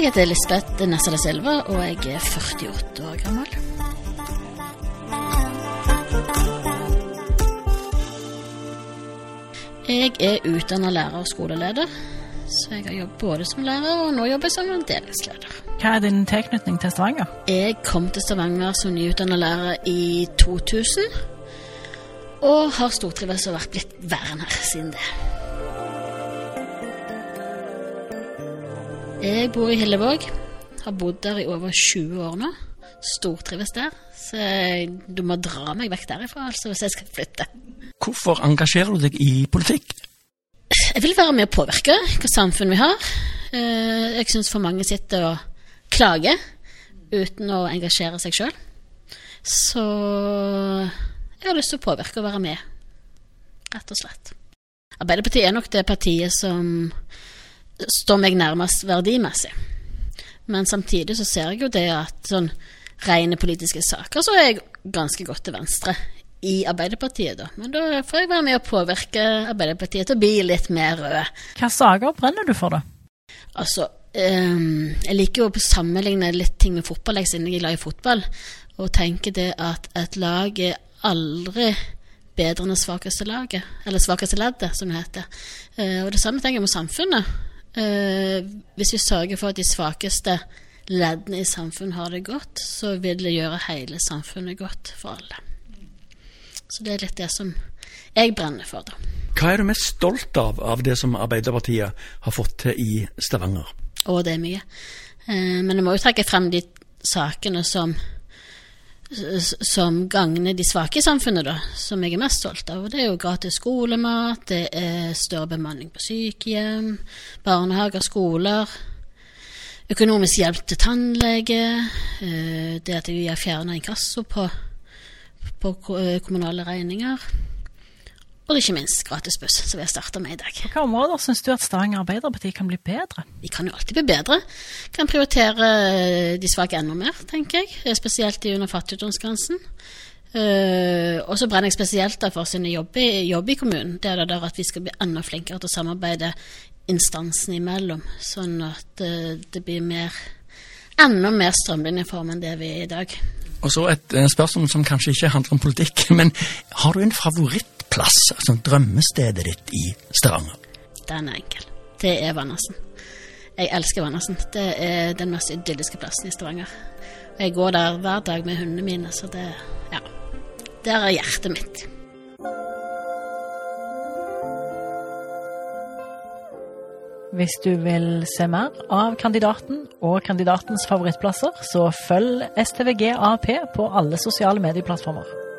Jeg heter Lisbeth Nessa da Silva, og jeg er 48 år gammel. Jeg er utdanna lærer og skoleleder, så jeg har jobbet både som lærer og nå jobber jeg som delingsleder. Hva er din tilknytning til Stavanger? Jeg kom til Stavanger som nyutdanna lærer i 2000, og har stortrives og vært blitt værende her siden det. Jeg bor i Hillevåg. Har bodd der i over 20 år nå. Stortrives der. Så du må dra meg vekk derifra altså, hvis jeg skal flytte. Hvorfor engasjerer du deg i politikk? Jeg vil være med å påvirke hva samfunn vi har. Eh, Jeg syns for mange sitter og klager uten å engasjere seg sjøl. Så jeg har lyst til å påvirke og være med, rett og slett. Arbeiderpartiet er nok det partiet som står meg nærmest verdimessig. Men samtidig så ser jeg jo det at sånn rene politiske saker, så er jeg ganske godt til venstre i Arbeiderpartiet, da. Men da får jeg være med å påvirke Arbeiderpartiet til å bli litt mer røde. Hvilke saker brenner du for, da? Altså, um, jeg liker jo å sammenligne litt ting med fotball, jeg siden jeg er glad i fotball, og tenker det at et lag er aldri bedre enn det svakeste laget, eller svakeste leddet, som det heter. Uh, og det samme tenker jeg med samfunnet. Eh, hvis vi sørger for at de svakeste leddene i samfunnet har det godt, så vil det gjøre hele samfunnet godt for alle. Så det er litt det som jeg brenner for, da. Hva er du mest stolt av av det som Arbeiderpartiet har fått til i Stavanger? Å, det er mye. Eh, men jeg må jo trekke frem de sakene som som gagner de svake i samfunnet, da, som jeg er mest stolt av. Det er jo gratis skolemat, det er større bemanning på sykehjem, barnehager, skoler, økonomisk hjelp til tannlege, eh, det at vi har fjerna inkasso på, på eh, kommunale regninger, og ikke minst gratis buss, som vi har starta med i dag. På hvilke områder syns du at Stavanger Arbeiderparti kan bli bedre? Vi kan jo alltid bli bedre. Kan prioritere eh, de svake enda mer, tenker jeg. Eh, Spesielt de under fattigdomsgrensen. Uh, og så brenner jeg spesielt for sin jobb i, jobb i kommunen. Det er det der at vi skal bli enda flinkere til å samarbeide instansene imellom, sånn at uh, det blir mer enda mer strømlinjeform enn det vi er i dag. Og så et eh, spørsmål som kanskje ikke handler om politikk, men har du en favorittplass, altså drømmestedet ditt i Stavanger? Den er enkel. Det er Vannersen. Jeg elsker Vannersen. Det er den mest idylliske plassen i Stavanger. Og jeg går der hver dag med hundene mine, så det Ja. Der er hjertet mitt. Hvis du vil se mer av kandidaten og kandidatens favorittplasser, så følg STVG AP på alle sosiale medieplattformer.